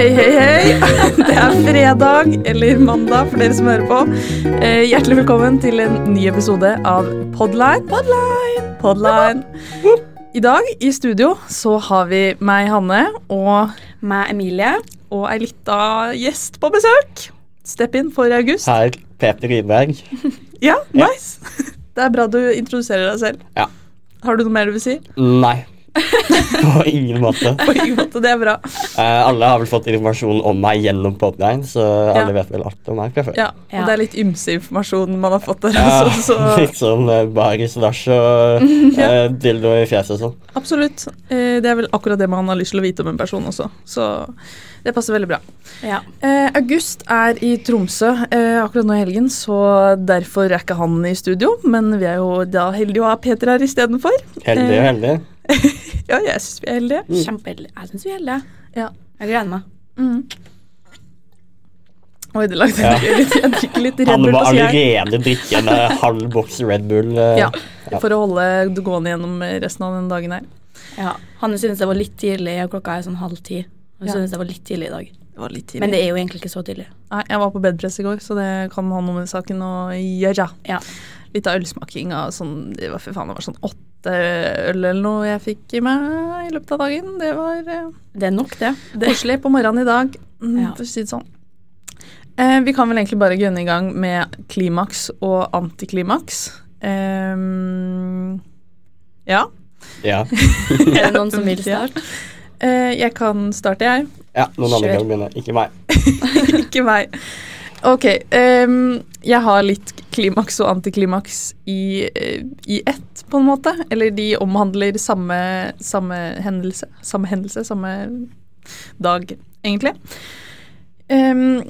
Hei, hei, hei. Det er fredag, eller mandag for dere som hører på. Eh, hjertelig velkommen til en ny episode av Podline. Podline! Podline. I dag i studio så har vi meg, Hanne, og Meg, Emilie. og ei lita gjest på besøk. Step in for August. Her, Peter Rydberg. Ja, nice. Det er bra du introduserer deg selv. Ja. Har du noe mer du vil si? Nei. På ingen måte. På ingen måte, det er bra. Uh, alle har vel fått informasjon om meg gjennom Podline, så Ja. alle vet vel alt om meg fra før. Ja, og Ja. det er litt ymse informasjon man har fått der Ja, altså, så Litt sånn uh, baris, nach og eh, dildo i fjeset og sånn. absolutt. Uh, det er vel akkurat det man har lyst til å vite om en person også, så det passer veldig bra. Ja. Eh, August er i Tromsø eh, akkurat nå i helgen, så derfor er ikke han i studio. Men vi er jo da heldige å ha Peter her istedenfor. Heldig og Eh. Ja, jeg syns vi er heldige. Mm. Kjempeheldige. Jeg syns vi er heldige. Ja. Jeg gleder meg. Mm. Oi, det lagde Ja. jeg litt. Jeg drikker litt Red Han Bull må på allerede drikke en halv boks Red Bull. eh. Ja, Ja. for å holde det gående gjennom resten av den dagen her. Ja. Hanne synes det var litt tidlig, og klokka er sånn halv ti. Hun Ja. synes det var litt tidlig i dag. Det var litt tidlig. Men det er jo egentlig ikke så tidlig. Nei, jeg var på bedpress i går, så det kan ha noe med saken å gjøre. Ja. Litt av ølsmaking av sånn Det var, for faen, det var sånn åtte øl eller noe jeg fikk i meg i løpet av dagen. Det var eh, Det er nok, det. koselig på morgenen i dag, mm, Ja. for å si det sånn. Eh, vi kan vel egentlig bare gønne i gang med klimaks og antiklimaks. Eh, ja. Ja. Er det noen som vil starte? Eh, jeg kan starte, jeg. ja, noen andre Kjør. kan begynne. Ikke meg. Ikke meg. Ok. Um, jeg har litt klimaks og antiklimaks i, eh, i ett, på en måte. Eller de omhandler samme, samme hendelse. Samme hendelse, samme dag, egentlig. Um,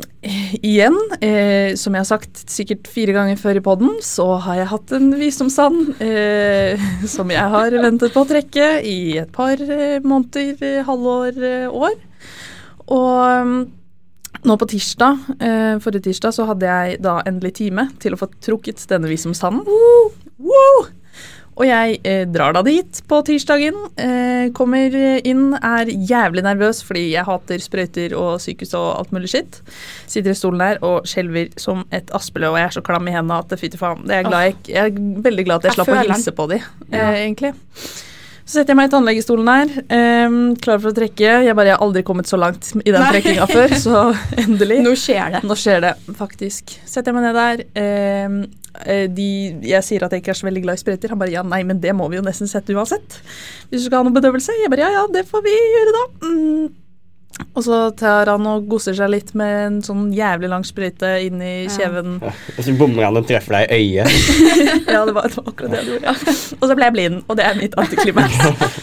igjen, eh, som jeg har sagt sikkert fire ganger før i poden, så har jeg hatt en visdomstann eh, som jeg har ventet på å trekke i et par eh, måneder, halvår, eh, år. Og mm, nå på tirsdag, eh, forrige tirsdag, så hadde jeg da endelig time til å få trukket denne visdomstannen. Woo! Woo! Og jeg eh, drar da dit på tirsdagen. Eh, kommer inn, er jævlig nervøs fordi jeg hater sprøyter og sykehus og alt mulig skitt. Sitter i stolen der og skjelver som et aspeløv, og jeg er så klam i hendene at fy til faen. Det er jeg, glad jeg, jeg er veldig glad at jeg, Jeg slapp å hilse på de, eh, egentlig. Så setter jeg meg i tannlegestolen her, um, klar for å trekke. Jeg bare jeg har aldri kommet så langt i den trekkinga før, så endelig. Nå skjer det. Nå skjer det, faktisk. Setter jeg meg ned der. eh, de, jeg sier at jeg ikke er så veldig glad i sprøyter. Han bare ja, nei, men det må vi jo nesten sette uansett. Hvis du skal ha noe bedøvelse. Jeg bare ja, ja, det får vi gjøre da. Mm. Og så tar han og gosser seg litt med en sånn jævlig lang sprøyte inn i kjeven. Ja. Og så bommer han og treffer deg i øyet. Ja, det var, det var akkurat det han gjorde. Ja. Og så ble jeg blind, og det er mitt antiklimaks.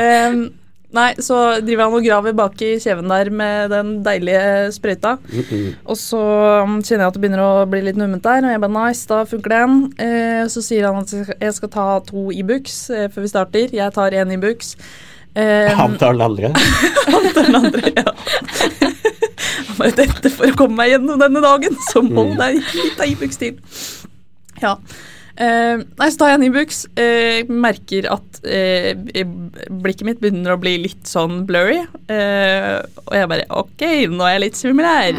um, nei, så driver han og graver bak i kjeven der med den deilige sprøyta. Mm -mm. Og så um, kjenner jeg at det begynner å bli litt numment der, og jeg bare nice, da funker den. Uh, så sier han at jeg skal- ta to Ibux eh, før vi starter. Jeg tar én Ibux. Eh, Han tar den andre. han tar den andre, ja. Han bare dette for å komme meg gjennom denne dagen, så må Mm. det litt av Ibux til. Ja. Uh, nei, så tar jeg en Ibux. Eh, merker at uh, blikket mitt begynner å bli litt sånn blurry. Eh, og jeg bare OK, nå er jeg litt svimmel her.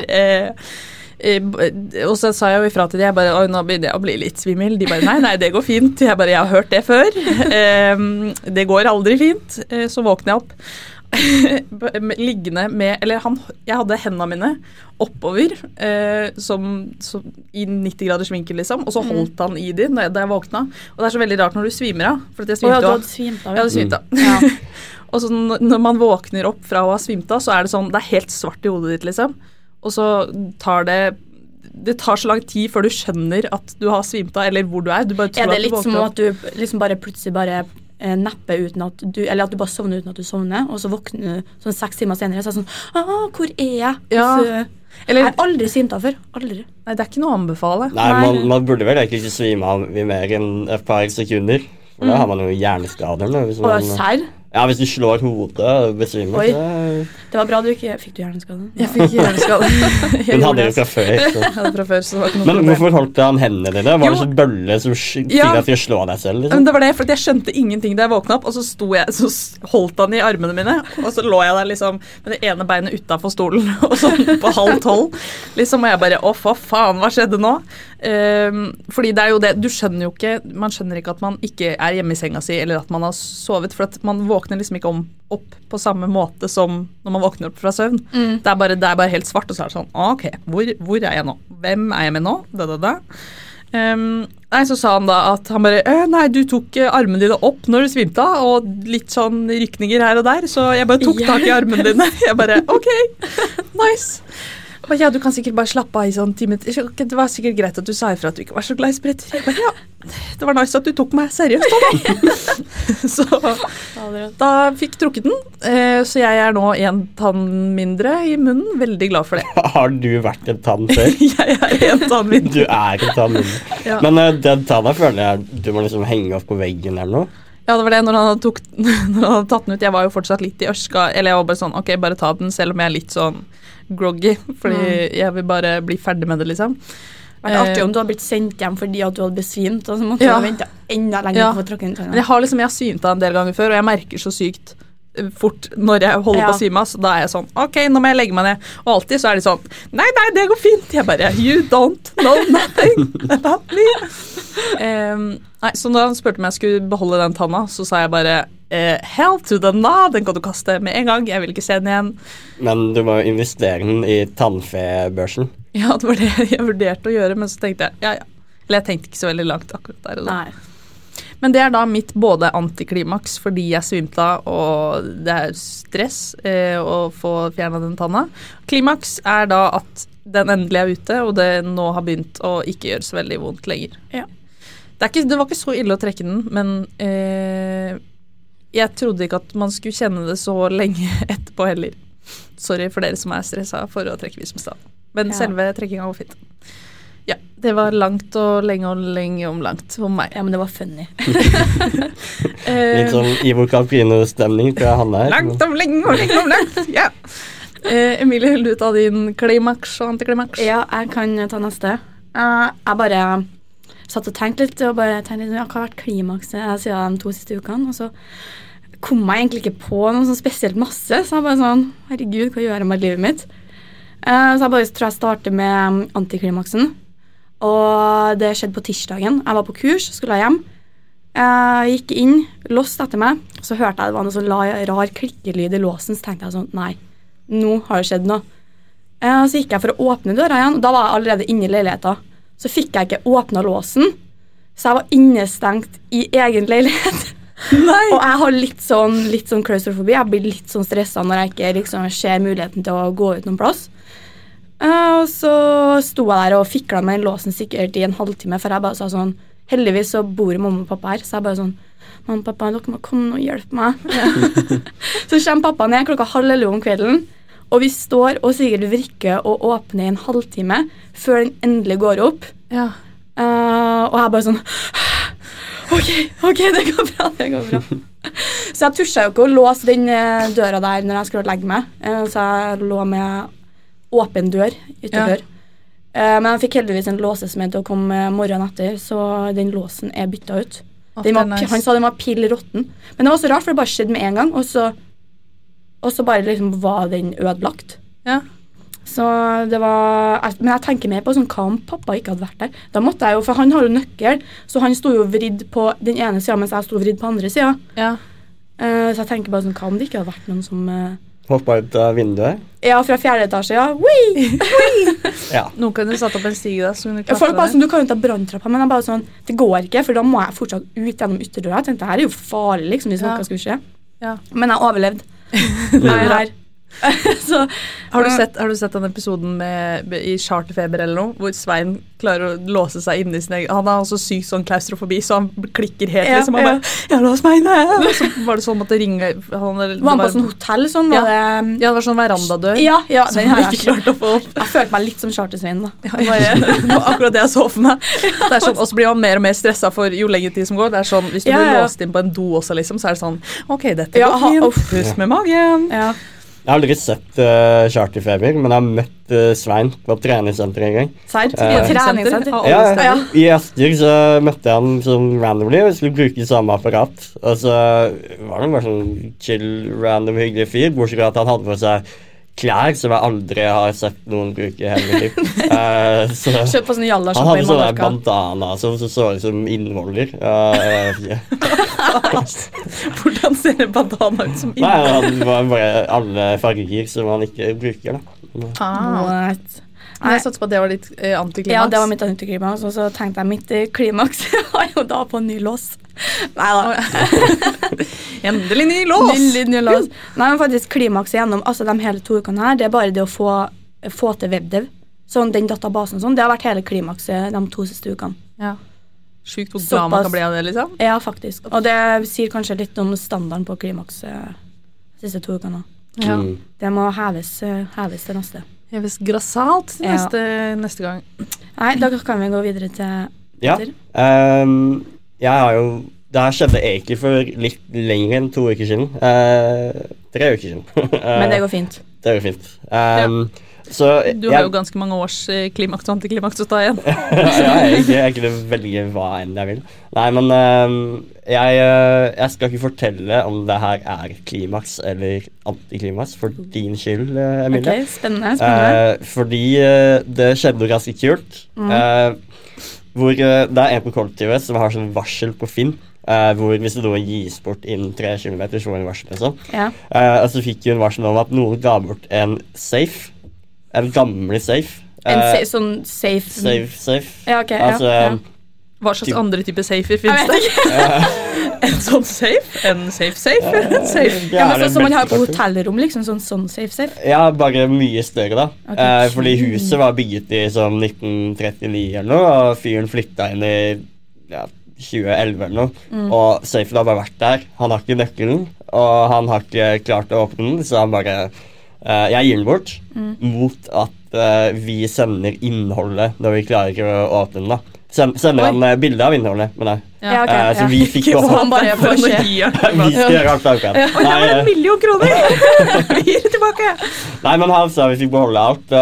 Eh, eh, og så sa jeg jo ifra til de, jeg bare Oi, nå begynner jeg å bli litt svimmel. De bare Nei, nei, det går fint. Jeg bare Jeg har hørt det før. Det går aldri fint. Eh, så våkner jeg opp. liggende med Eller han, jeg hadde hendene mine oppover eh, som, som, i 90 graders vinkel, liksom, og så Mm. holdt han i de da jeg, da jeg våkna. Og det er så veldig rart når du svimer av. For jeg svimte av. hadde svimt. Jeg hadde svimt av. Ja. Og så når man våkner opp fra å ha svimt av, så er det sånn Det er helt svart i hodet ditt, liksom. Og så tar det Det tar så lang tid før du skjønner at du har svimt av, eller hvor du er. Du bare tror Er det litt som at du liksom bare plutselig bare eh, napper uten at du Eller at du bare sovner uten at du sovner, og så våkner du sånn seks timer senere og så er det sånn ah, Hvor er jeg? Ja. Så- Eller Jeg har aldri svimt av før. Aldri. Nei, det er ikke noe å anbefale. Nei, man, man burde vel egentlig ikke svime av i mer enn et par sekunder. For da Mm. har man jo hjerneskader. Hvis Og man, serr? Ja, hvis du slår hodet besvimer, Oi. Det var bra du ikke Fikk du hjerneskade? Jeg fikk hjerneskade. Jeg Hun hadde jo det. fra før. Så. Hadde fra før, så det var noe Men problem. hvorfor holdt han hendene dine? Var Jo. det sånn bølle som sk- Ja. deg til å slå deg selv? Men Liksom? det var det, for jeg skjønte ingenting da jeg våkna opp, og så, sto jeg, så holdt han i armene mine, og så lå jeg der liksom med det ene beinet utafor stolen og sånn på halv tolv. Liksom, og jeg bare Å, for faen, hva skjedde nå? Um, fordi det er jo det Du skjønner jo ikke Man skjønner ikke at man ikke er hjemme i senga si, eller at man har sovet, for at man våkner liksom ikke om, opp på samme måte som når man våkner opp fra søvn. Mm. Det, er bare, det er bare helt svart, og så er det sånn OK, hvor, hvor er jeg nå? Hvem er jeg med nå? Da, da, da. Um, nei, Så sa han da at han bare «Øh, Nei, du tok eh, armene dine opp når du svimte av, og litt sånn rykninger her og der, så jeg bare tok tak i armene dine. Jeg bare OK, nice. Ja, du kan sikkert bare slappe av i sånn ti minutter. Det var sikkert greit at du sa ifra at du ikke var så glad i spretter. Ja, det var nice at du tok meg seriøst da. så da fikk trukket den. Eh, så jeg er nå en tann mindre i munnen. Veldig glad for det. Har du vært en tann før? jeg er en tann mindre. Du er en tann mindre. Ja. Men eh, den tanna føler jeg du må liksom henge opp på veggen eller noe. Ja, det var det når han, tok, når han hadde tatt den ut. Jeg var jo fortsatt litt i ørska. Eller jeg var bare sånn, ok, bare ta den, selv om jeg er litt sånn groggy. Fordi jeg vil bare bli ferdig med det, liksom. Det vært artig Eh, om du hadde blitt sendt hjem fordi at du hadde besvimt, og så måtte Ja. du vente enda lenger Ja. på å tråkke inn Men jeg har liksom, jeg har svimt av en del ganger før, og jeg merker så sykt eh, fort når jeg holder Ja. på å svime av. Så da er jeg sånn Ok, nå må jeg legge meg ned. Og alltid så er de sånn Nei, nei, det går fint. Jeg bare You don't know nothing about me. Em, nei, så da han spurte om jeg skulle beholde den tanna, så sa jeg bare eh, Hell to the na, den kan du kaste med en gang. Jeg vil ikke se den igjen. Men du må jo investere den i tannfebørsen. Ja, det var det jeg vurderte å gjøre, men så tenkte jeg ja, ja. Eller jeg tenkte ikke så veldig langt akkurat der og da. Nei. Men det er da mitt både antiklimaks fordi jeg svimte av, og det er stress eh, å få fjerna den tanna. Klimaks er da at den endelig er ute, og det nå har begynt å ikke gjøre så veldig vondt lenger. Ja. Det, er ikke, det var ikke så ille å trekke den, men eh, jeg trodde ikke at man skulle kjenne det så lenge etterpå heller. Sorry for dere som er stressa for å trekke visdomstav. Men Ja. selve trekkinga var fint. Ja, det var langt og lenge og lenge om langt for meg. Ja, men det var funny. Eh, Litt sånn Ivo Caprino-stemning fra han her. Langt om lenge og lenge om langt. Ja. Eh, Emilie, vil du ta din klimaks og antiklimaks? Ja, jeg kan ta neste. Uh, jeg bare satt og tenkte litt, og bare tenkte litt, ja, hva har vært klimakset eh, siden de to siste ukene? Og så kom jeg egentlig ikke på noe sånn spesielt masse, så jeg bare sånn, herregud, hva gjør jeg med livet mitt? Uh, så jeg bare tror jeg starter med antiklimaksen. Og det skjedde på tirsdagen. Jeg var på kurs, skulle jeg hjem. Jeg gikk inn, låst etter meg, så hørte jeg det var noe sånn rar klikkelyd i låsen, så tenkte jeg sånn, nei, nå har det skjedd noe. Eh, Så gikk jeg for å åpne døra igjen, og da var jeg allerede inne i leiligheten. Så fikk jeg ikke åpna låsen, så jeg var innestengt i egen leilighet. Nei! Og jeg har litt sånn, litt sånn klaustrofobi. Jeg blir litt sånn stressa når jeg ikke liksom ser muligheten til å gå ut noen plass. Eh, og så sto jeg der og fikla med den låsen sikkert i en halvtime, for jeg bare sa sånn Heldigvis så bor mamma og pappa her, så jeg bare sånn Mamma og pappa, dere må komme og hjelpe meg. så kommer pappa ned klokka halv elleve om kvelden, og vi står og sikkert vrikker og åpner i en halvtime før den endelig går opp. Ja. Uh, og jeg bare sånn OK, ok, det går bra. det går bra. Så jeg tursa jo ikke å låse den eh, døra der når jeg skulle legge meg. Eh, så jeg lå med åpen dør ytterdør. Eh, men jeg fikk heldigvis en låsesmed til å komme morgenen etter, så den låsen er bytta ut. Var, nice. Han sa den var pill råtten. Men det var så rart, for det bare skjedde med en gang, og så, og så bare liksom var den ødelagt. Ja. Så det var Men jeg tenker mer på sånn, hva om pappa ikke hadde vært der? Da måtte jeg jo, For han har jo nøkkel, så han sto jo vridd på den ene sida mens jeg sto vridd på andre sida. ja. Uh, så jeg tenker bare sånn, hva om det ikke hadde vært noen som uh, Hoppa ut av vinduet. Ja, fra fjerde etasje, ja. Wii! Ja. Noen kunne satt opp en stige der. Så kunne du Ja, folk bare sånn, Du kan jo ta branntrappa, men jeg bare sånn, det går ikke, for da må jeg fortsatt ut gjennom ytterdøra. Jeg tenkte, det her er jo farlig, liksom, hvis Ja. noe skulle skje. Ja. Men jeg overlevde. Jeg er her. så Har du, sett, har du sett den episoden med, i Charterfeber eller noe, hvor Svein klarer å låse seg inne i sin egen Han har også syk sånn klaustrofobi, så han klikker helt, Ja, liksom. Han ja. bare 'Jeg lås meg inne!' Og så var det sånn det ringe han, var han på sånn hotell sånn, var det Ja, det var sånn verandadør. Ja, ja som den han ikke klarte å få opp. Jeg følte meg litt som Charter-Svein, da. Ja, jeg, det var akkurat det jeg så for meg. Sånn, Og så blir man mer og mer stressa for jo lenger tid som går. Det er sånn, Hvis du Ja, blir ja. låst inn på en do også, liksom, så er det sånn OK, dette går fint. Pust med magen. Ja. Jeg har aldri sett uh, Charterfeber, men jeg har møtt uh, Svein på treningssenteret en gang. Serr? Uh, treningssenter? Ja. I Asker så møtte jeg han sånn randomly og skulle bruke samme apparat. Og så var han bare sånn chill, random, hyggelig fyr, bortsett fra at han hadde på seg klær som jeg aldri har sett noen bruke i hele mitt liv. Uh, så Kjøpt på sånn han jalla-shop hadde sånne sånn bandana som så, så ut som innvoller. Uh. Hvordan ser en bandana ut som Nei, han var bare alle farger som han ikke bruker, da. Ah. What? Nei, Jeg satser på at det var ditt eh, antiklimaks. Ja, det var mitt antiklimaks, og så tenkte jeg mitt eh, klimaks var jo da på ny lås. Nei da. Endelig ny lås! Endelig ny lås. Nei, men faktisk klimakset gjennom altså de hele to ukene her, det er bare det å få, få til webdev. Sånn den databasen sånn, det har vært hele klimakset de to siste ukene. Ja. Sjukt hvor glad man kan bli av det, liksom. Ja, faktisk. Og det sier kanskje litt om standarden på klimakset de siste to ukene. Ja. Mm. Det må heves, eh, heves til neste. Heves grassat til Ja. neste, neste gang. Nei, da kan vi gå videre til Ja. Ehm, jeg har jo Det her skjedde egentlig for litt lenger enn to uker siden. Uh, tre uker siden. Men det går fint. det går fint. Ehm, Så Du har jo ganske mange års eh, klimaks og antiklimaks å ta igjen. ja, jeg, jeg kunne velge hva enn jeg vil. Nei, men ehm, jeg, eh, jeg skal ikke fortelle om det her er klimaks eller antiklimaks for din skyld, eh, Emilie. Spennende. spennende. Eh, fordi eh, det skjedde noe ganske kult. Mm. Eh, hvor eh, det er en på kollektivet som har sånn varsel på Finn. Uh, hvor hvis noe gis bort innen tre kilometer, så får hun varsel. Liksom. Ja. Uh, og så fikk hun varsel om at noen ga bort en safe. En gamle safe. En sa sånn safe safe, safe. Ja, ok. Altså ja, ja. Hva slags Typ- andre typer safer finnes vet det? En sånn safe? En safe safe? En safe? Ja, men sånn som man har på hotellrom, liksom. Sånn, sånn safe safe. Ja, bare mye større, da. Okay. Eh, fordi huset var bygget i sånn 1939 eller noe, og fyren flytta inn i ja, 2011 eller noe. Mm. Og safen har bare vært der. Han har ikke nøkkelen, og han har ikke klart å åpne den, så han bare eh, Jeg gir den bort Mm. mot at uh, vi sender innholdet når vi klarer ikke å åpne den, da. Send, sender Oi. han uh, bilde av innholdet, men nei. Ja, okay, uh, så ja. vi fikk får se. Vi skal gjøre alt vi kan. Oi, det var en eh, million kroner! Vi gir det tilbake. Nei, men han sa vi fikk beholde alt.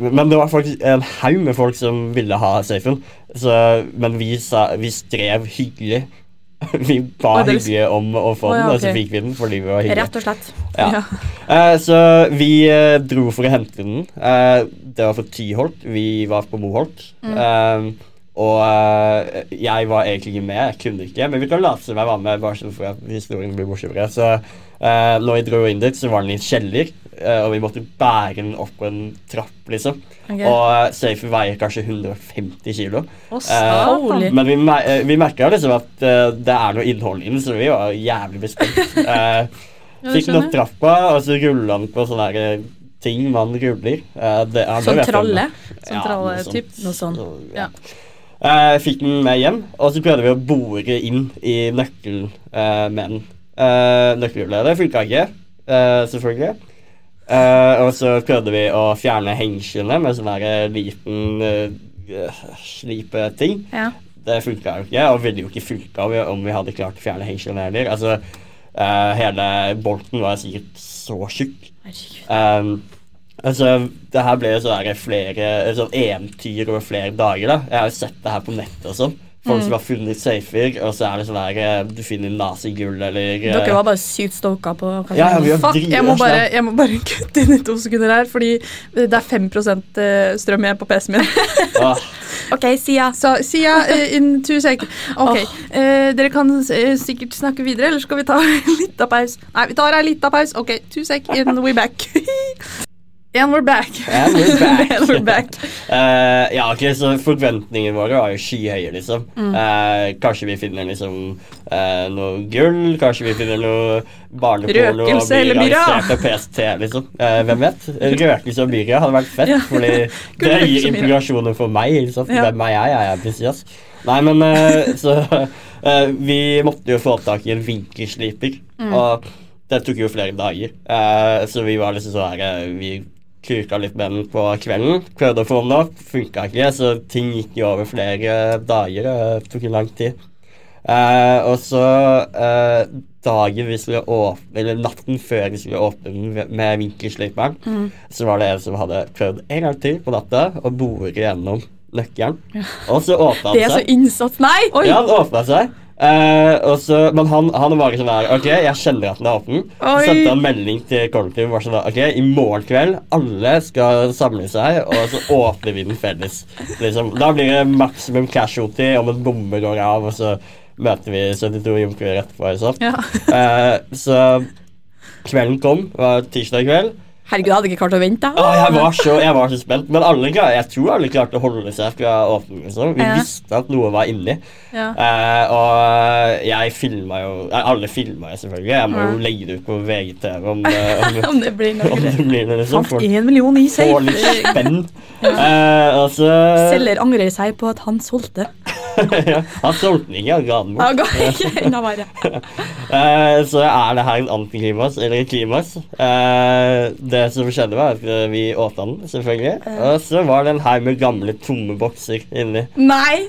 men det var faktisk en haug med folk som ville ha safen. Så, men vi, sa, vi strev hyggelig. Vi ba oh, hyggelig om å få oh, ja, den, og så fikk vi den fordi vi var hyggelige. Rett og slett. Ja. Ja. Uh, så vi uh, dro for å hente den. Uh, det var for Tyholt. Vi var på Moholt. Mm. Og jeg var egentlig ikke med, jeg kunne ikke. Men vi kan late som jeg var med, bare for at historien blir morsommere. Så når vi dro inn dit, så var den i en kjeller, og vi måtte bære den opp på en trapp, liksom. Ok. Og uh, veier kanskje 150 kilo. Å, Eh, Men vi, mer eh, vi merka liksom at eh, det er noe innhold i den, så vi var jævlig bespent. Eh, Fikk den opp trappa, og så rulla den på sånne eh, ting man ruller. Eh, det, Sånn jeg tralle. Sånn tralle-typ? Noe sånt. Så, Ja. Eh, fikk den med hjem, og så prøvde vi å bore inn i nøkkelen eh, med den. Uh, Nøkkelhjulet. Funka ikke, eh, selvfølgelig. Eh, og så prøvde vi å fjerne hengslene med sånn her eh, liten uh, slipeting. Ja. Det funka jo ikke, og ville jo ikke funka om, vi- hadde klart å fjerne hengslene heller. Altså, uh, hele bolten var sikkert så tjukk. Um, altså, det her ble jo sånn flere sånn eventyr over flere dager. da Jeg har jo sett det her på nettet og sånn. Folk Mm. som har funnet safer, og så er det sånn her eh, Du finner lasergull eller eh, Dere var bare sykt stoka på Ja, ja, Fuck, jeg må, bare, jeg må bare kutte inn i to sekunder her, fordi det er 5 eh, strøm igjen på PC-en min. Ah, Ok, Sia. Så Sia, uh, in two seconds. Ok, eh, dere kan sikkert snakke videre, eller skal vi ta en liten pause? Nei, vi tar en liten pause. Ok, two sek, and we back. And we're back. And we're back. And we're back. uh, ja, ok, så Forventningene våre var jo skyhøye, liksom. Eh, kanskje vi finner liksom uh, noe gull, kanskje vi finner noe barneporno og blir arrestert av PST, liksom. Hvem vet? Røkelse og myra hadde vært fett, Ja. fordi det gir implikasjoner for meg. liksom. Ja. Hvem er jeg? Jeg er prinsesse. Nei, men så Vi måtte jo få tak i en vinkelsliper, og det tok jo flere dager. Så vi var liksom sånn her Vi kuka litt med den på kvelden. Prøvde å få den opp, funka ikke, så ting gikk jo over flere dager. Det tok lang tid. Eh, og så eh, dagen vi skulle åpne Eller natten før vi skulle åpne med vinkelsliperen, så var det en som hadde prøvd en gang til på natta å bore gjennom nøkkelen. Og så åpna Det den er så seg. innsats. Nei! Oi! Ja, han åpna seg. Eh, og så, men han, han var sånn der Ok, jeg kjenner at den er åpen. Så sendte han melding til kollektivet. Var sånn der, ok, I morgen kveld alle skal samle seg, og så åpner vi den felles. Liksom. Da blir det maksimum casualty om en bombe går av, og så møter vi 72 jomfruer etterpå. Liksom. Ja. Uh, så kvelden kom. Var tirsdag kveld. Herregud, jeg hadde ikke klart å vente. Ah, jeg, var så, jeg var så spent. Men alle, jeg tror alle klarte å holde seg fra åpningen. Vi Ja. visste at noe var inni. Ja. Eh, og jeg filma jo eh, Alle filma jo selvfølgelig. Jeg må jo legge det ut på VGTV om, det- om, Om det blir noe om det blir noe. Liksom. Fant én million i får litt spenn. Eh, og så Selger angrer seg på at han solgte. ja, Han solgte den ikke, han ga den bort. ga ikke enda verre. Så er det her en antiklimaks eller klimaks. Eh, det som skjedde, var at eh, vi åpna den, selvfølgelig. Og så var det en haug med gamle, tomme bokser inni. Nei!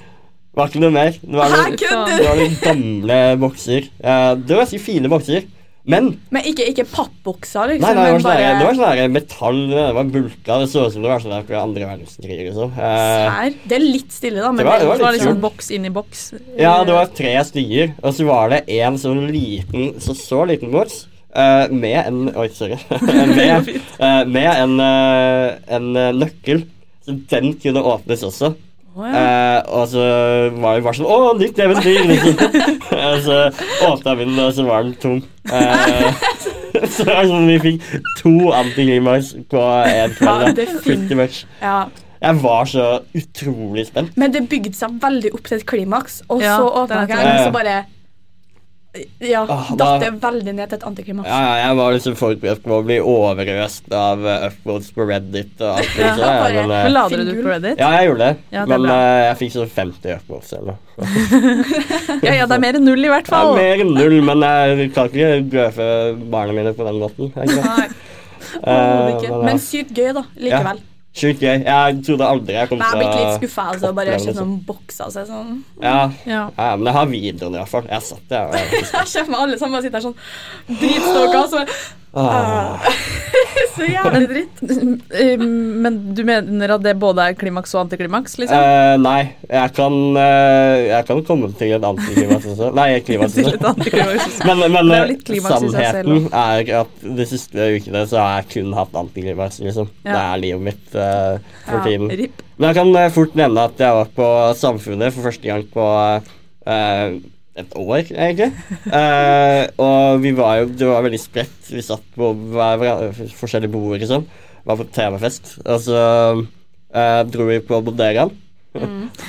Det var ikke noe mer. Det var noen, det var noen gamle bokser. Eh, det var ganske fine bokser. Men Men ikke, ikke pappbokser, liksom. Nei, nei, det var sånn der- det var sånn der metall Det var bulka. Det så ut som det var sånn der fra andre verdenskrig. Liksom. Eh. Det er litt stille, da. Men Det var- det Det var liksom boks inn i boks. ja, det var tre stykker, og så var det en sånn liten Så så liten boks eh, med en Oi, sorry. med, eh, med en, eh, en eh, nøkkel. Så den kunne åpnes også. Ja. Eh, og så var vi bare sånn Å, nytt eventyr! Liksom. og så åpna vi den, og så var den tom. Eh, så det var sånn vi fikk to antiklimaks på én kveld. Ja, det. Pretty much. ja. Jeg var så utrolig spent. Men det bygde seg veldig opp til et klimaks, og Ja, så åpna den, og så bare Ja, Ah, datt det veldig ned til et antiklimaks. Ja, ja, jeg var liksom forberedt på å bli overøst av uh, upvotes på Reddit og alt det Ja, sånn. ja, bare- men, eh, Men lader du på Reddit? ja, jeg gjorde det. Ja, det men eh, jeg fikk sånn 50 upvotes eller noe. Ja, ja, det er mer enn null i hvert fall. Det er mer enn null, men jeg kan ikke brødfø barna mine på den måten. Nei, uh, men. Men sykt gøy, da. Likevel. Sjukt gøy. Jeg trodde aldri jeg kom Men jeg har blitt litt å skuffa. Altså, bare sett sånn. noen bokser seg sånn. Ja, Ja. ja, men jeg har videoen i hvert fall. Jeg satt der. jeg- Jeg ser for meg alle sammen sitter her sånn dritstoka. Så, Ah. så jævlig dritt. Eh, Men du mener at det både er klimaks og antiklimaks, liksom? Uh, nei, jeg kan, uh, jeg kan komme til et antiklimaks også. Nei, klimaks Til også. antiklimaks. Men, men selv sannheten er at de siste ukene så har jeg kun hatt antiklimaks. Liksom. Ja. Det er livet mitt uh, for Ja. tiden. Rip. Men jeg kan fort nevne at jeg var på Samfunnet for første gang på et år, egentlig. Eh, og vi var jo Det var veldig spredt. Vi satt på hver, hver, forskjellige bord, liksom. Var på temafest. Og så eh, dro vi på bodegaen.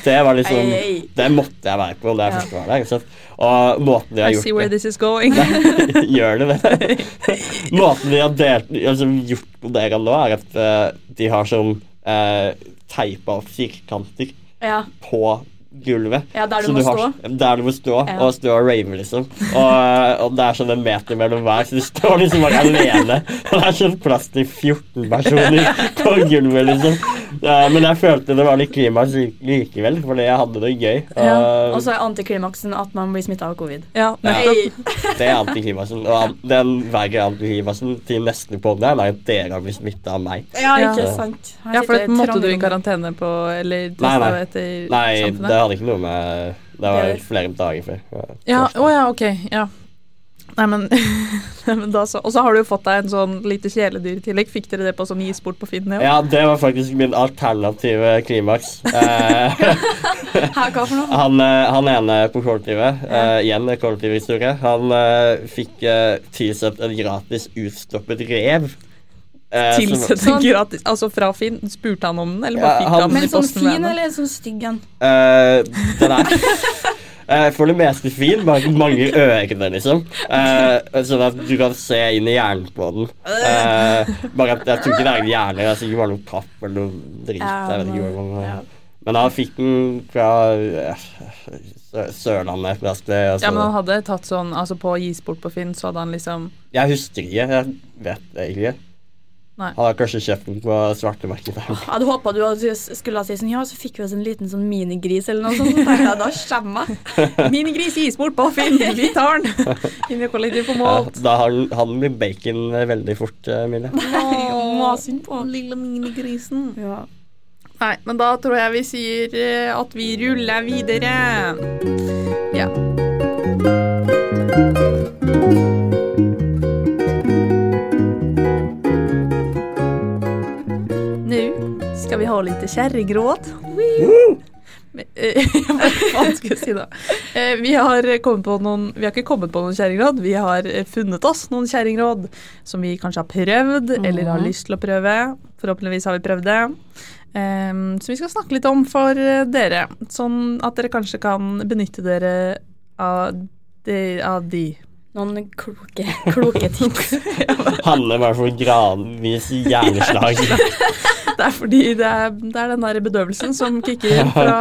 Det var liksom Ei, ei. Det måtte jeg være på da jeg Ja. først var der. Sant? Og måten de har I gjort see where this is going. Gjør det det? Måten de har delt, altså, gjort bodegaen nå, er at uh, de har sånn uh, teipa opp firkanter Ja, på gulvet. ja der du må har, stå. Der du må stå, Ja. og stå og rave, liksom. Og, og det er sånn en meter mellom hver, så du står liksom bare alene. Og det er sånn plass til 14 personer på gulvet, liksom. Eh, men jeg følte det var litt klimaks likevel, fordi jeg hadde det gøy. Ja, Og så er antiklimaksen at man blir smitta av covid. Ja, Ja. nettopp. Det er antiklimaksen. Og den verre antiklimaksen til neste podd er at dere har blitt smitta av meg. Ja, Ja. ikke sant. Ja, for det måtte du i karantene på, eller Nei, nei. etter Nei, det hadde ikke noe med Det var er- flere dager før. Ja, å ja, ok. Ja. Nei, men, nei, men da så. Og så har du jo fått deg en sånn lite kjæledyr i tillegg. Fikk dere det på sånn isport på Finn? Ja. Ja, det var faktisk min alternative klimaks. Eh, hva for noe? han, eh, han ene på kollektivet, uh, igjen en kollektivhistorie, han uh, fikk uh, tilsendt en gratis utstoppet rev. Eh, Tilsett Sånn. gratis Altså fra Finn? Spurte han om den, eller bare Ja, fikk han- han, den Men i posten? Men sånn fin eller sånn stygg en? Eh, den er eh, for det meste fin, bare mange øyne, liksom. Uh, sånn at du kan se inn i hjernen på den. Uh, bare at jeg tror ikke det er en hjerne, det er sikkert bare noe papp eller noe drit. Jeg vet ikke hvordan ja. Men han fikk den fra Sørlandet et sted. altså. Ja, men han hadde tatt sånn Altså på gisbord på Finn, så hadde han liksom Jeg husker ikke. Jeg vet egentlig ikke. Nei. Han har kanskje kjeften på svartemarkedet. Jeg hadde håpa du hadde- skulle si sånn Ja, så fikk vi oss en liten sånn minigris eller noe sånt. Så tenkte jeg, da skjemmer jeg. Minigris gis bort på Finn! Vi tar den! Inn i kollektiv på Ja, da har han- han blir bacon veldig fort, eh, Emilie. Masynd på. Lille minigrisen. Ja. Nei, men da tror jeg vi sier eh, at vi ruller videre. Ja. Nå vi har litt kjerringråd. Eh, Hva faen skal jeg si da? Eh, Vi har kommet på noen Vi har ikke kommet på noen kjerringråd, vi har eh, funnet oss noen kjerringråd som vi kanskje har prøvd, eller har Mhm. lyst til å prøve. Forhåpentligvis har vi prøvd det. Em, så vi skal snakke litt om for eh, dere, sånn at dere kanskje kan benytte dere av de. Av de. Noen kloke, kloke tips. Hanne bare for gradvis hjerneslag. Det er fordi det er, det er den der bedøvelsen som kicker inn fra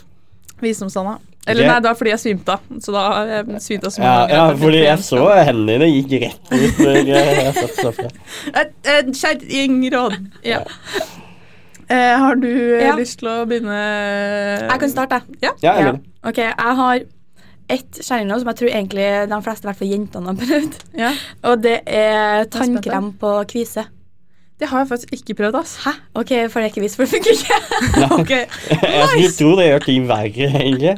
visdomstanna. Eller okay. nei, det var fordi jeg svimte av. Så da har jeg svimt av så Ja, mange ganger ja, fordi jeg så hendene dine gikk rett ut når jeg satt. Et, et kjerringråd. Ja. Eh, har du eh, Ja. lyst til å begynne? Jeg kan starte. Ja. Ja, jeg Ja. Ok, jeg har ett kjerringråd som jeg tror egentlig de fleste, i hvert fall jentene, har prøvd. ja. Og det er tannkrem på kvise. Det har jeg faktisk ikke prøvd, ass. Hæ? Ok, for det er ikke visst, for det funker ikke. Ok. Jeg skulle tro det gjør ting verre, egentlig.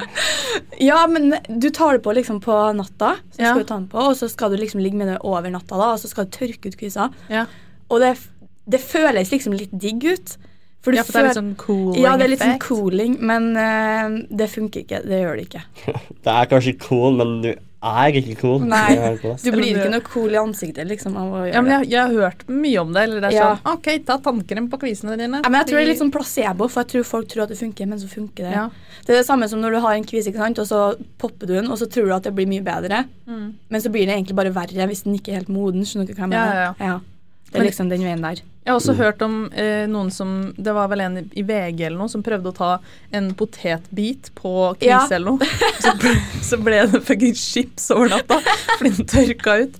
Ja, men du tar det på liksom på natta, så Ja. skal du ta den på, og så skal du liksom ligge med det over natta, da, og så skal du tørke ut kvisa. Ja. Og det, det føles liksom litt digg ut. For du ja, for det er litt sånn cooling Ja, det er litt sånn cooling, men uh, det funker ikke. Det gjør det ikke. Det er kanskje cool, men du er ikke cool. Nei. Du blir ikke noe cool i ansiktet liksom av å gjøre Ja, men jeg, jeg har hørt mye om det. Eller det er Ja. sånn OK, ta tannkrem på kvisene dine. Ja, men jeg tror det er litt sånn placebo, for jeg tror folk tror at det funker, men så funker det. ja. Det er det samme som når du har en kvise, ikke sant, og så popper du den, og så tror du at det blir mye bedre, Mm. men så blir det egentlig bare verre hvis den ikke er helt moden. Skjønner du hva jeg Ja, mener? ja, ja. Det er Men- liksom den veien der. Jeg har også hørt om eh, noen som Det var vel en i VG eller noe som prøvde å ta en potetbit på kvise Ja. eller noe. Så ble, så ble det fucking chips over natta fordi den tørka ut.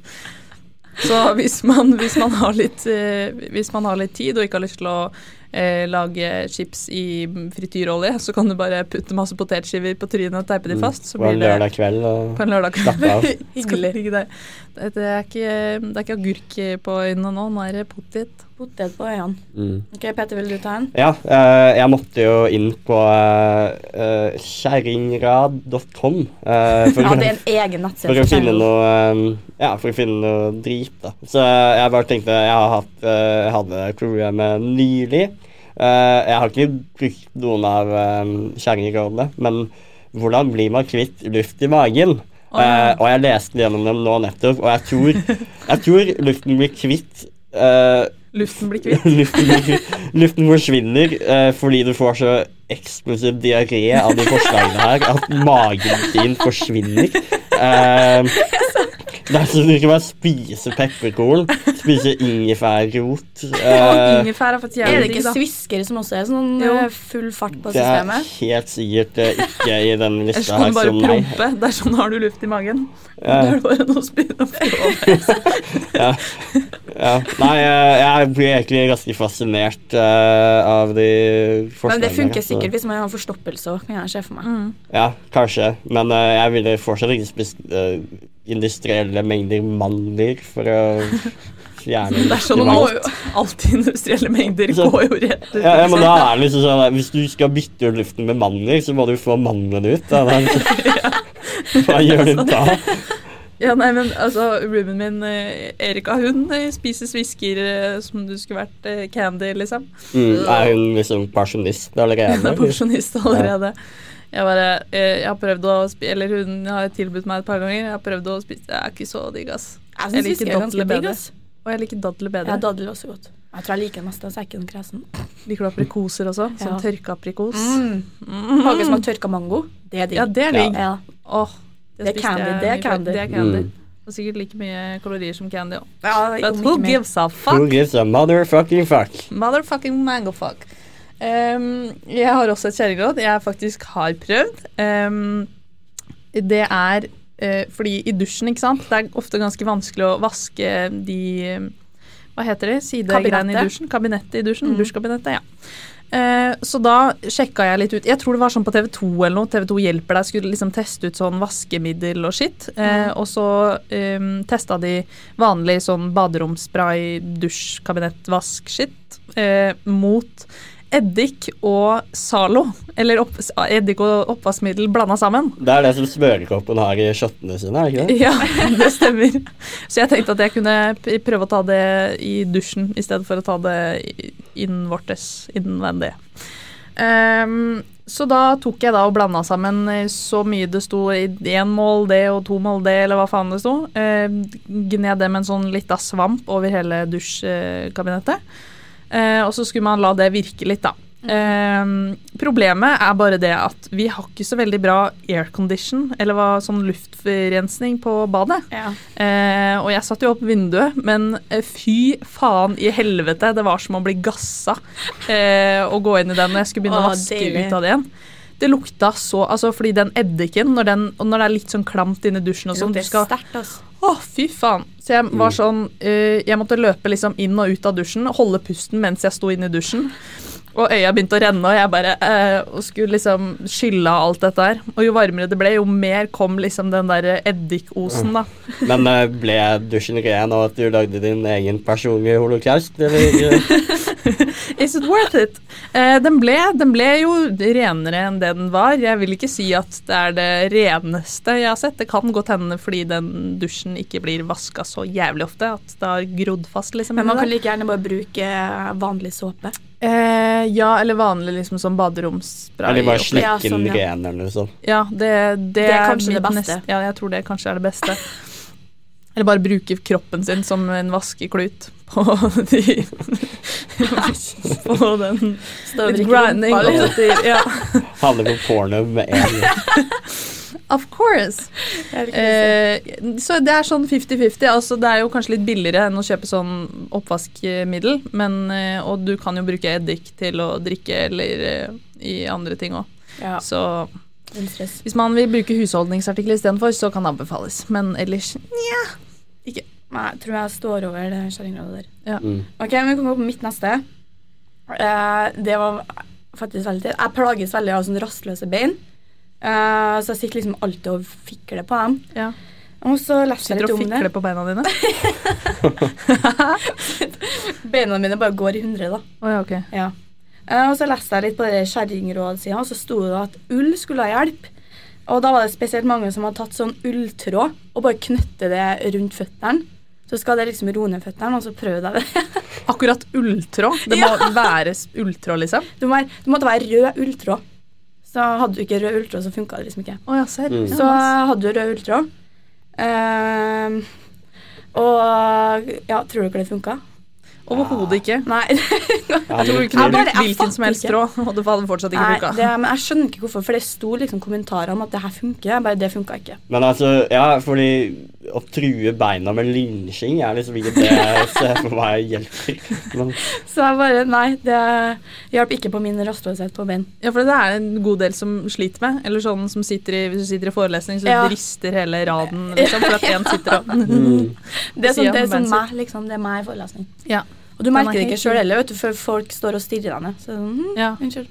Så hvis man, hvis man, har, litt, eh, hvis man har litt tid og ikke har lyst til å eh, lage chips i frityrolje, så kan du bare putte masse potetskiver på trynet og teipe de fast. Så På en blir det lørdag kveld og på en lørdag. Av. Hyggelig. Det, er ikke, det er ikke agurk på øynene nå, nå er det potet. Potet på øynene. mm. Ok, Peter, vil du ta en? Ja, uh, jeg måtte jo inn på uh, kjerringrad.com Uh, Ja, det er en egen nettside. for å finne noe um, Ja, for å finne noe drit, da. Så jeg bare tenkte Jeg har hatt uh, Jeg hadde problemet nylig. Eh, jeg har ikke brukt noen av uh, kjerringrådene, men hvordan blir man kvitt luft i magen? Oh, ja. Eh, og jeg leste gjennom dem nå nettopp, og jeg tror, jeg tror luften blir kvitt eh, Luften blir kvitt. luften, blir- luften forsvinner eh, fordi du får så eksplosiv diaré av de forslagene her at magen din forsvinner. Eh, det er sånn du skal bare spise pepperkorn, spise ingefærrot Og eh, ingefær er Er det ikke sviskere. Svisker som også er sånn Jo. eh, full fart på systemet? Det er systemet? helt sikkert eh, ikke i den Ellers lista kan her du bare som nei. prompe. Det er sånn har du luft i magen. Eh, Da er det bare noe å spise. ja. ja. Nei, jeg blir egentlig ganske fascinert uh, av de forskjellene. Men det funker her, sikkert hvis man har forstoppelse òg, kan jeg se for meg. mm. Ja, kanskje. Men uh, jeg ville fortsatt ikke spist eh, industrielle mengder mandler for å fjerne Det er sånn alt, magen. industrielle mengder Så- går jo rett ut. ja, ja, men da er det liksom sånn at Hvis du skal bytte ut luften med mandler, så må du få mandlene ut. Da. Hva gjør du da? Ja, nei, men altså, roomien min, eh, Erika, hun eh, spiser svisker eh, som du skulle vært candy, liksom. Mm, er hun liksom pensjonist allerede? Hun er pensjonist allerede. Jeg bare, eh, jeg har prøvd å spise Eller hun har tilbudt meg et par ganger. Jeg har prøvd å spise Det er ikke så digg, ass. Jeg Jeg liker dadler er bedre. ass. Og jeg liker dadler Ja, bedre. dadler er også godt. Jeg tror jeg liker den mest så jeg er ikke noen kresen. Liker du aprikoser også? Sånn Ja. tørka aprikos. Mm. Mm. Hage som tørka mango. Det er digg. Ja, det er digg. Ja. Oh, Det er candy, det er candy. Det er candy. Mm. Og sikkert like mye kalorier som candy òg. Ja, But who gives a fuck? Who gives a motherfucking fuck? Motherfucking mango fuck. Um, jeg har også et kjerringråd jeg faktisk har prøvd. Um, det er uh, fordi i dusjen, ikke sant, det er ofte ganske vanskelig å vaske de Hva heter det? Sidegreiene i dusjen? Kabinettet i dusjen? Mm. Dusjkabinettet, ja. Eh, så da sjekka jeg litt ut Jeg tror det var sånn på TV2 eller noe. TV2 hjelper deg. Skulle liksom teste ut sånn vaskemiddel og skitt. Eh, Mm. og så um, testa de vanlig sånn baderomsspray, dusjkabinett, vask-skitt eh, mot eddik og Zalo. Eller opp, eddik og oppvaskmiddel blanda sammen. Det er det som smørekoppen har i shottene sine, er det ikke det? Ja, det stemmer. Så jeg tenkte at jeg kunne prøve å ta det i dusjen i stedet for å ta det innvortes, innvendig. Um, så da tok jeg da og blanda sammen så mye det sto i én mål det og to mål det, eller hva faen det sto. Uh, Gned det med en sånn lita svamp over hele dusjkabinettet. Eh, og så skulle man la det virke litt, da. Ehm, problemet er bare det at vi har ikke så veldig bra aircondition, eller hva, sånn luftrensning på badet. Ja. Eh, og jeg satte jo opp vinduet, men fy faen i helvete, det var som å bli gassa eh, å gå inn i den når jeg skulle begynne å vaske deilig. ut av det igjen. Det lukta så Altså fordi den eddiken, når, den, når det er litt sånn klamt inni dusjen og sånn, du skal sterkt, altså. Å, fy faen. Så jeg var Mm. sånn uh, Jeg måtte løpe liksom inn og ut av dusjen, holde pusten mens jeg sto inne i dusjen. Og øya begynte å renne, og jeg bare eh, og skulle liksom skylle av alt dette her. Og jo varmere det ble, jo mer kom liksom den der eddikosen, da. Men eh, ble dusjen ren av at du lagde din egen personlige holocaust, eller? Is it worth it? Eh, den, ble, den ble jo renere enn det den var. Jeg vil ikke si at det er det reneste jeg har sett. Det kan godt hende fordi den dusjen ikke blir vaska så jævlig ofte at det har grodd fast. liksom. Men man kan like gjerne bare bruke vanlig såpe. Eh, ja, eller vanlig liksom sånn baderomsspray. Eller bare slikke Ja, sånn, ja. ren, eller noe sånt. Ja, det, det, Det er kanskje det beste. Neste, ja, jeg tror det kanskje er det beste. Eller bare bruke kroppen sin som en vaskeklut på de På den litt grinding. liksom. Ja, Handler på porno med en gang. of course. Eh, så det er sånn 50-50. Altså, det er jo kanskje litt billigere enn å kjøpe sånn oppvaskmiddel, men, eh, og du kan jo bruke eddik til å drikke eller eh, i andre ting òg. Ja, Så hvis man vil bruke husholdningsartikler istedenfor, så kan det anbefales. Men ellers Nei, jeg tror jeg står over det kjerringrådet der. Mm. Ok, men vi kan gå på mitt neste. Eh, det var faktisk veldig. Jeg plages veldig av sånne rastløse bein. Eh, så jeg sitter liksom alltid og fikler på dem. ja. Og så leste jeg litt om det. Sitter og fikler på beina dine? Beina mine bare går i hundre, da. Oh, ja, okay. Ja. Uh, og så leste jeg litt på kjerringrådsida, og så sto det at ull skulle ha hjelp. Og da var det spesielt mange som hadde tatt sånn ulltråd og bare knytte det rundt føttene. Så skal det liksom roe ned føttene, og så prøvde jeg det. Akkurat ulltråd. Det må være s- ulltråd, liksom. Det, må det måtte være rød ulltråd. Så hadde du ikke rød ultra, så funka det liksom ikke. Oh, ja. Mm. Så hadde du rød ultra. Uh, og ja, tror du ikke det funka? Overhodet ikke. Nei. Jeg tror ikke bare- hvilken som helst tråd, og det hadde fortsatt ikke funka. men jeg skjønner ikke hvorfor, for det sto liksom kommentarer om at det her funker. Bare, det funka ikke. Men altså, ja, fordi å true beina med lynsjing er liksom ikke det jeg ser for meg hjelper. Men Så jeg bare Nei, det hjalp ikke på min rastløshet på bein. Ja, for det er en god del som sliter med. Eller sånn som sitter i, hvis du sitter i forelesning, så Ja. rister hele raden, liksom, for at én sitter og mm. Det er sånn, det er sånn meg, liksom. Det er meg i forelesning. Ja. Og du er merker det ikke sjøl heller, vet du, før folk står og stirrer deg ned. Så hm, Ja, unnskyld.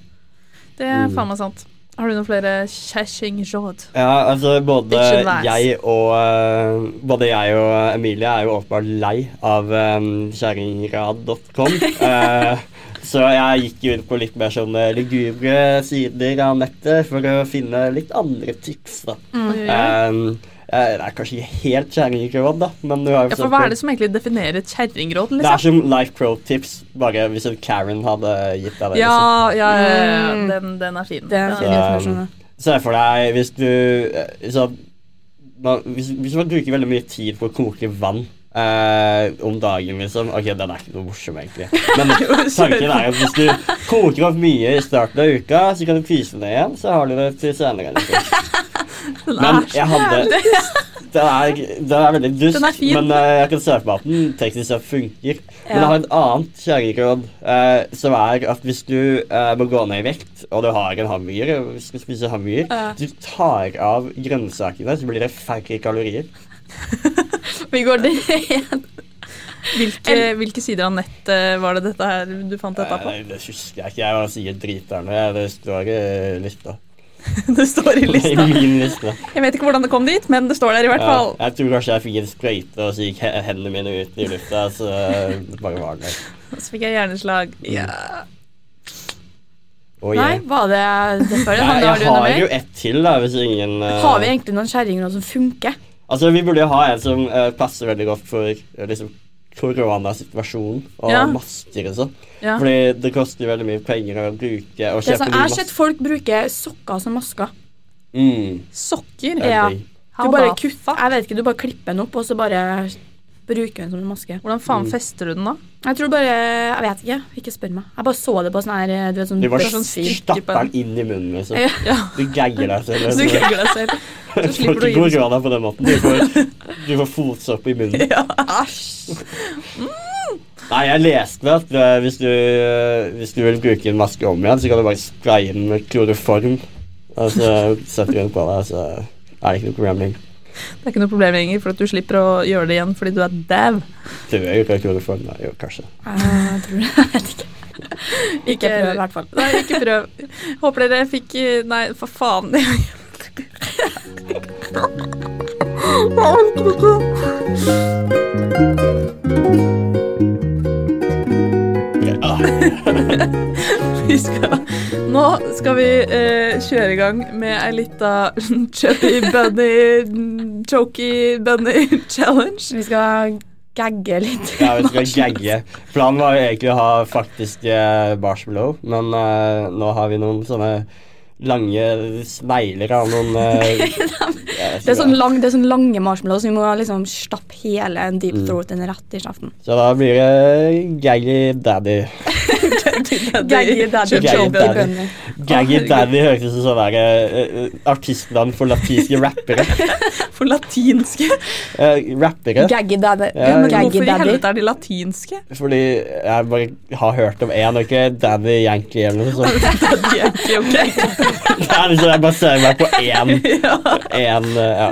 det er Mm. faen meg sant. Har du noen flere kjæsjingråd? Ja, altså både jeg og eh, Både jeg og Emilie er jo åpenbart lei av um, kjerringrad.com. uh, så jeg gikk jo inn på litt mer sånne lugubre sider av nettet for å finne litt andre tips, da. Mm. Oi. Um, eh, det er kanskje ikke helt kjerringråd, da, men du har jo Ja, for hva er det som egentlig definerer et kjerringråd, Det er liksom? som Life Pro-tips, bare hvis en Karen hadde gitt deg det. liksom. Ja, ja, ja, ja, Mm. den, den er fin. Det er Den fin Så, informasjon. ja. Se for deg hvis du eh, så, hvis, hvis man bruker veldig mye tid på å koke vann eh, om dagen, liksom. Ok, den er ikke noe morsom, egentlig. Men tanken er at hvis du koker opp mye i starten av uka, så kan du fryse ned igjen, så har du det til senere. Liksom. Men jeg hadde den er, den er veldig dust, Den er fin. men uh, jeg kan se for meg at den teknisk sett funker. Men jeg har et annet kjerringråd, uh, som er at hvis du uh, må gå ned i vekt, og du har en hamburger, og skal spise hamburger, Ja. du tar av grønnsakene, så blir det færre kalorier. Vi går det igjen. Hvilke, hvilke sider av nettet var det dette her du fant dette på? Eh, det husker jeg ikke. Jeg var sikkert driterne. Det står litt, lista. Det står i I min liste. Jeg vet ikke hvordan det kom dit, men det står der i hvert Ja, fall. jeg tror kanskje jeg fikk en sprøyte, og så gikk hendene mine ut i lufta, så det bare var det. Så fikk jeg hjerneslag. Ja. Og Nei, jeg, var det det før? jeg, Har jeg har jo ett til, da, hvis ingen uh... Har vi egentlig noen kjerringråd som funker? Altså, Vi burde jo ha en som uh, passer veldig godt for uh, liksom, koronasituasjonen og Ja. masker og sånn. Ja. Fordi det koster veldig mye penger å bruke og kjøpe nye kjøpe sånn, jeg har sett folk bruke sokker som masker. Mm, Sokker. er Ja. Du bare kutter jeg vet ikke, du bare klipper den opp, og så bare bruker den som en maske. Hvordan faen Mm. fester du den, da? Jeg tror bare Jeg vet ikke. Ikke spør meg. Jeg bare så det på sånn her du vet, sånn Du bare sånn stapper den inn i munnen, liksom. Ja. Ja. Du gagger deg selv. Så du liksom. gagger deg selv. Så Du får slipper du å gi deg på den måten. Du får, du får fotsopp i munnen. Ja. Æsj. Nei, jeg leste at eh, hvis, du, eh, hvis du vil bruke en maske om igjen, så kan du bare spraye den med kloroform. Og så setter du den på deg, så er det ikke noe problem lenger. Det er ikke noe problem lenger, for at du slipper å gjøre det igjen fordi du er dau. Det er jo ikke kloroform, for Jo, kanskje. Jeg tror det. Jeg vet ikke. Ikke prøv, i hvert fall. Nei, ikke prøv. Håper dere fikk Nei, for faen. Jeg orker ikke. Ja. Vi skal, nå skal vi eh, kjøre i gang med ei lita chubby bunny, choky bunny challenge. Vi skal gagge litt. Ja, vi skal gagge. Planen var jo egentlig å ha faktiske marshmallow, men eh, nå har vi noen sånne lange snegler av noen uh, Det er sånn, lang, det er sånn lange marshmallows, så vi må liksom stappe hele en deep Mm. throat en rett i kjeften. Så da blir det Gaggy Daddy. Gaggy daddy, Gaggy daddy. høres ut som sånn eh, artistnavn for latinske rappere. For latinske. Uh, rappere. Gaggy daddy. Ja, Gaggy hvorfor i helvete er de latinske? Fordi jeg bare har hørt om én, og ikke Daddy Yankee eller noe sånt. Daddy Yankee, ikke Det er liksom, jeg baserer meg på én. Ja. én eh, ja.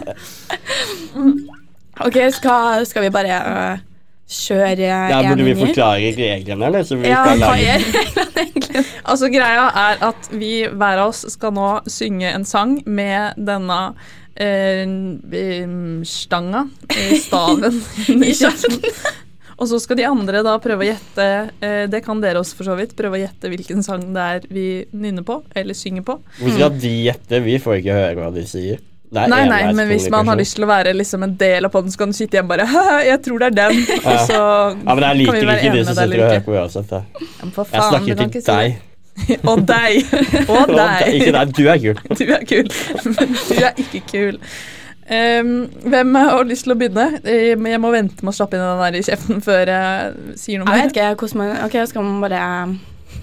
Ok, skal, skal vi bare uh, kjøre ja, en Burde vi forklare reglene, eller? Så vi Ja, kan hva lage er reglene egentlig? Altså Greia er at vi hver av oss skal nå synge en sang med denne uh, stanga, staven, i kjeften. Og så skal de andre da prøve å gjette eh, Det kan dere også for så vidt. Prøve å gjette hvilken sang det er vi nynner på, eller synger på. Hvor skal de gjette? Vi får ikke høre hva de sier. Er Nei, nei, men hvis man har lyst til å være liksom en del av podden, så kan du sitte igjen bare jeg tror det er den. Og så Ja, men jeg kan liker ikke de som sitter og hører på uansett. Ja, faen, Jeg snakker til deg. Og deg. Og deg. Ikke deg, du er kul. Du er kul, men du er ikke kul. Ehm, hvem har lyst til å begynne? Eh, Jeg må vente med å slappe inn den der i kjeften før jeg sier noe Jeg mer. vet ikke hvordan man Ok, skal man bare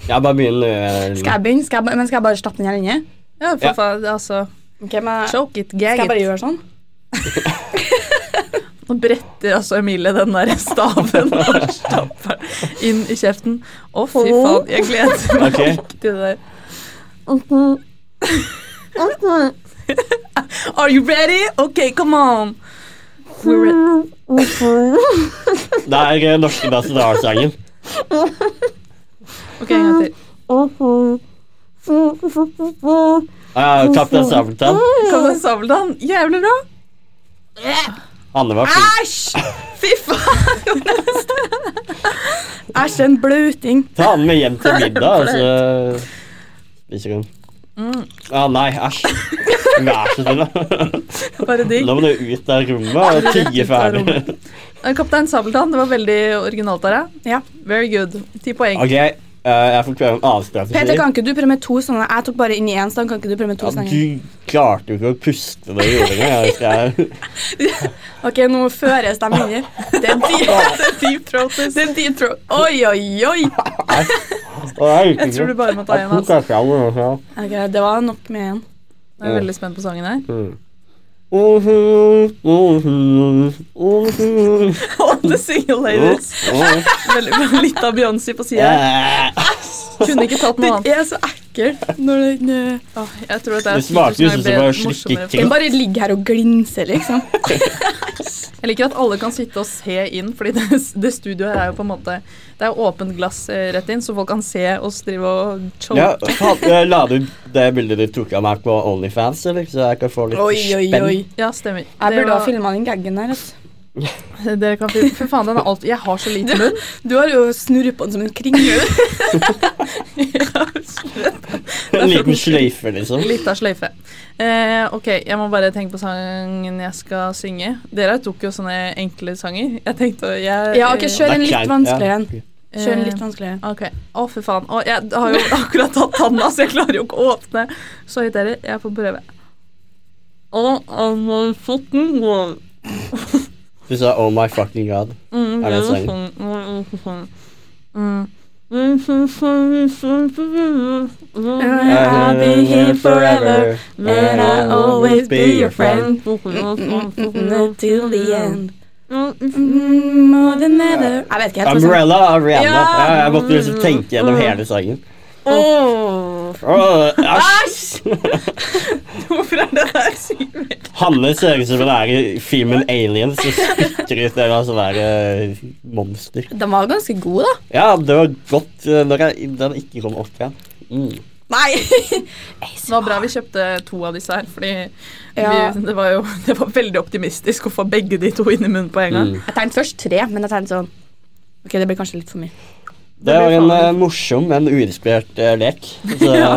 Ja, bare begynn. eh, Skal jeg begynne? Skal jeg, men skal jeg bare slappe den her inne? Ja, for Ja. faen, altså okay, men Choke it, Skal jeg bare it. gjøre sånn? Nå bretter altså Emilie den der staven og stapper inn i kjeften. Å, fy faen. Jeg gleder meg Ok. ikke til det der. Are you ready? Ok, come on. We're ready. Det er eh, norske nasjonalsangen. Ok, en gang til. Ah, Kaptein Sabeltann. Kaptein Sabeltann. Jævlig bra. Anne var flink. Æsj! Fy faen. Æsj, en bløting. Ta den med hjem til middag, og så spiser hun. Mm, Ah, nei, æsj. Vær så snill. bare digg. Nå må du ut av rommet og tigge ferdig. Kaptein Sabeltann, det var veldig originalt av deg. Ja. Very good. Ti poeng. Ok, Eh, jeg får prøve en annen strategi. Peter, kan ikke du prøve med to sånne? Jeg tok bare inn i én stang. Kan ikke du prøve med to ja, sanger? du klarte jo ikke å puste da du gjorde det. Ok, nå føres de inni. Det er deep, er deep throat. Det er deep throat. Oi, oi, oi. Jeg tror du bare må ta én. altså. Okay, det var nok med én. Jeg er veldig spent på sangen her. Mm. Mhm, mhm, All the single ladies. Litt av Beyoncé på sida. Eh, Kunne ikke tatt noe annet. Ekkelt når det det- Åh, jeg tror at det er Det smaker 10 000 ut som er morsommere. kring. Den bare ligger her og glinser, liksom. Jeg liker at alle kan sitte og se inn, fordi det, det studioet her er jo på en måte Det er åpent glass eh, rett inn, så folk kan se oss drive og choke. Ja, faen, La du det bildet du tok av meg på Onlyfans, eller? Så jeg kan få litt Oi, oi, spenn? oi. Ja, stemmer. Jeg burde ha var- filma den gaggen der. Altså. Dere kan fi- For faen, den er alt Jeg har så liten munn. Du har jo snurret på den som en kringle. En liten sløyfe, liksom. Litt av sløyfe. Eh, ok, jeg må bare tenke på sangen jeg skal synge. Dere tok jo sånne enkle sanger. Jeg tenkte å jeg, Ja, ok, kjør en litt vanskelig en. Kjør en litt vanskeligere. Ok. Å, fy faen. Å, jeg har jo akkurat tatt tanna, så jeg klarer jo ikke å åpne. Sorry, er. Jeg får prøve. Å, I'm fucking god. Du sa 'Oh my fucking god'. Mm, Er det det sangen? sånn. Mm. I'll be here forever, and I'll always be your friend. Till the end. More than ever. Jeg vet ikke helt. hva som- Umbrella av Rihanna. Ja. Ja, jeg måtte liksom tenke gjennom hele sangen. Åh. Åh, Æsj! Er det der sykt? Hanne ser ut som hun er i filmen Aliens og spytter ut en sånn der eh, monster. Den var ganske god, da. Ja, det var godt eh, når jeg, den ikke kom opp igjen. Mm. Nei! Det var bra vi kjøpte to av disse her, fordi Ja. vi, det, var jo, det var veldig optimistisk å få begge de to inn i munnen på en gang. Mm. Jeg tegnet først tre, men jeg tegnet sånn Ok, det blir kanskje litt for mye. Det Det var en faen- eh, morsom, men uinspirert uh, lek. Så, Ja.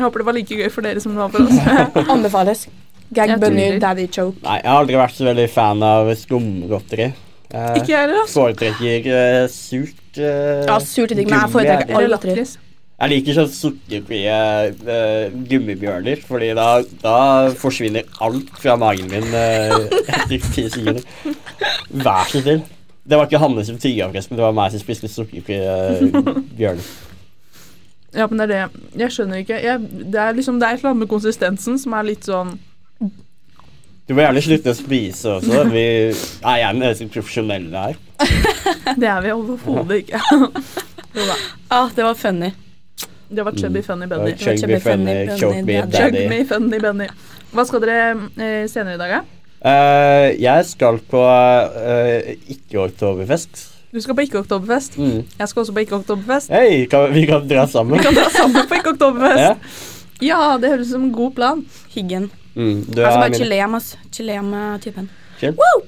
Eh, Jeg håper det var like gøy for dere som det var for oss. Anbefales. Gag Jeg bunny, tror- daddy choke. Nei, jeg har aldri vært så veldig fan av skumgodteri. Eh, Ikke jeg heller, altså. foretrekker eh, surt eh, Ja, surte ting, men jeg gummi. foretrekker Eller alle lakris. Jeg liker sånn sukkerfrie uh, gummibjørner, fordi da, da forsvinner alt fra magen min uh, etter ti sekunder. Vær så snill. Det var ikke Hanne som tygga, forresten. Det var meg som spiste sukkerfrie uh, bjørner. Ja, men det er det. Jeg skjønner ikke. Jeg, det er liksom, det er et eller annet med konsistensen som er litt sånn Du må gjerne slutte å spise også. Vi er gjerne profesjonelle her. Det er vi overhodet ikke. Jo da. Ah, det var funny. Det var chubby funny Benny. Chubby, chubby, funny, funny, choke me, daddy. Me funny Benny. Hva skal dere eh, senere i dag, da? Eh, jeg skal på uh, ikke-oktoberfest. Du skal på ikke-oktoberfest. Mm. Jeg skal også på ikke-oktoberfest. Hei, vi kan dra sammen. Vi kan dra sammen på ikke-oktoberfest. Ja. Ja, det høres ut som en god plan. Higgen. Mm, du er bare min. chille hjem, ass. Chille hjem med typen.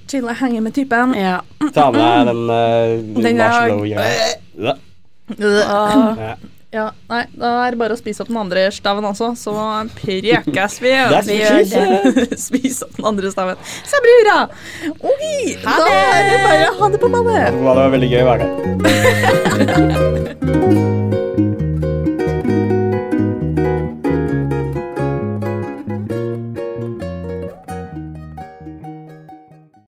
Chille, henge med typen. Ja. Ta med deg den uh, marshmallow-greia. Ja. Ah, Ja. Nei, da er det bare å spise opp den andre staven også, så prekes vi. Vi. Spise opp den andre staven. Så brura! Oi, Ha da er det bare ha det på mandag. Det var veldig gøy å være her.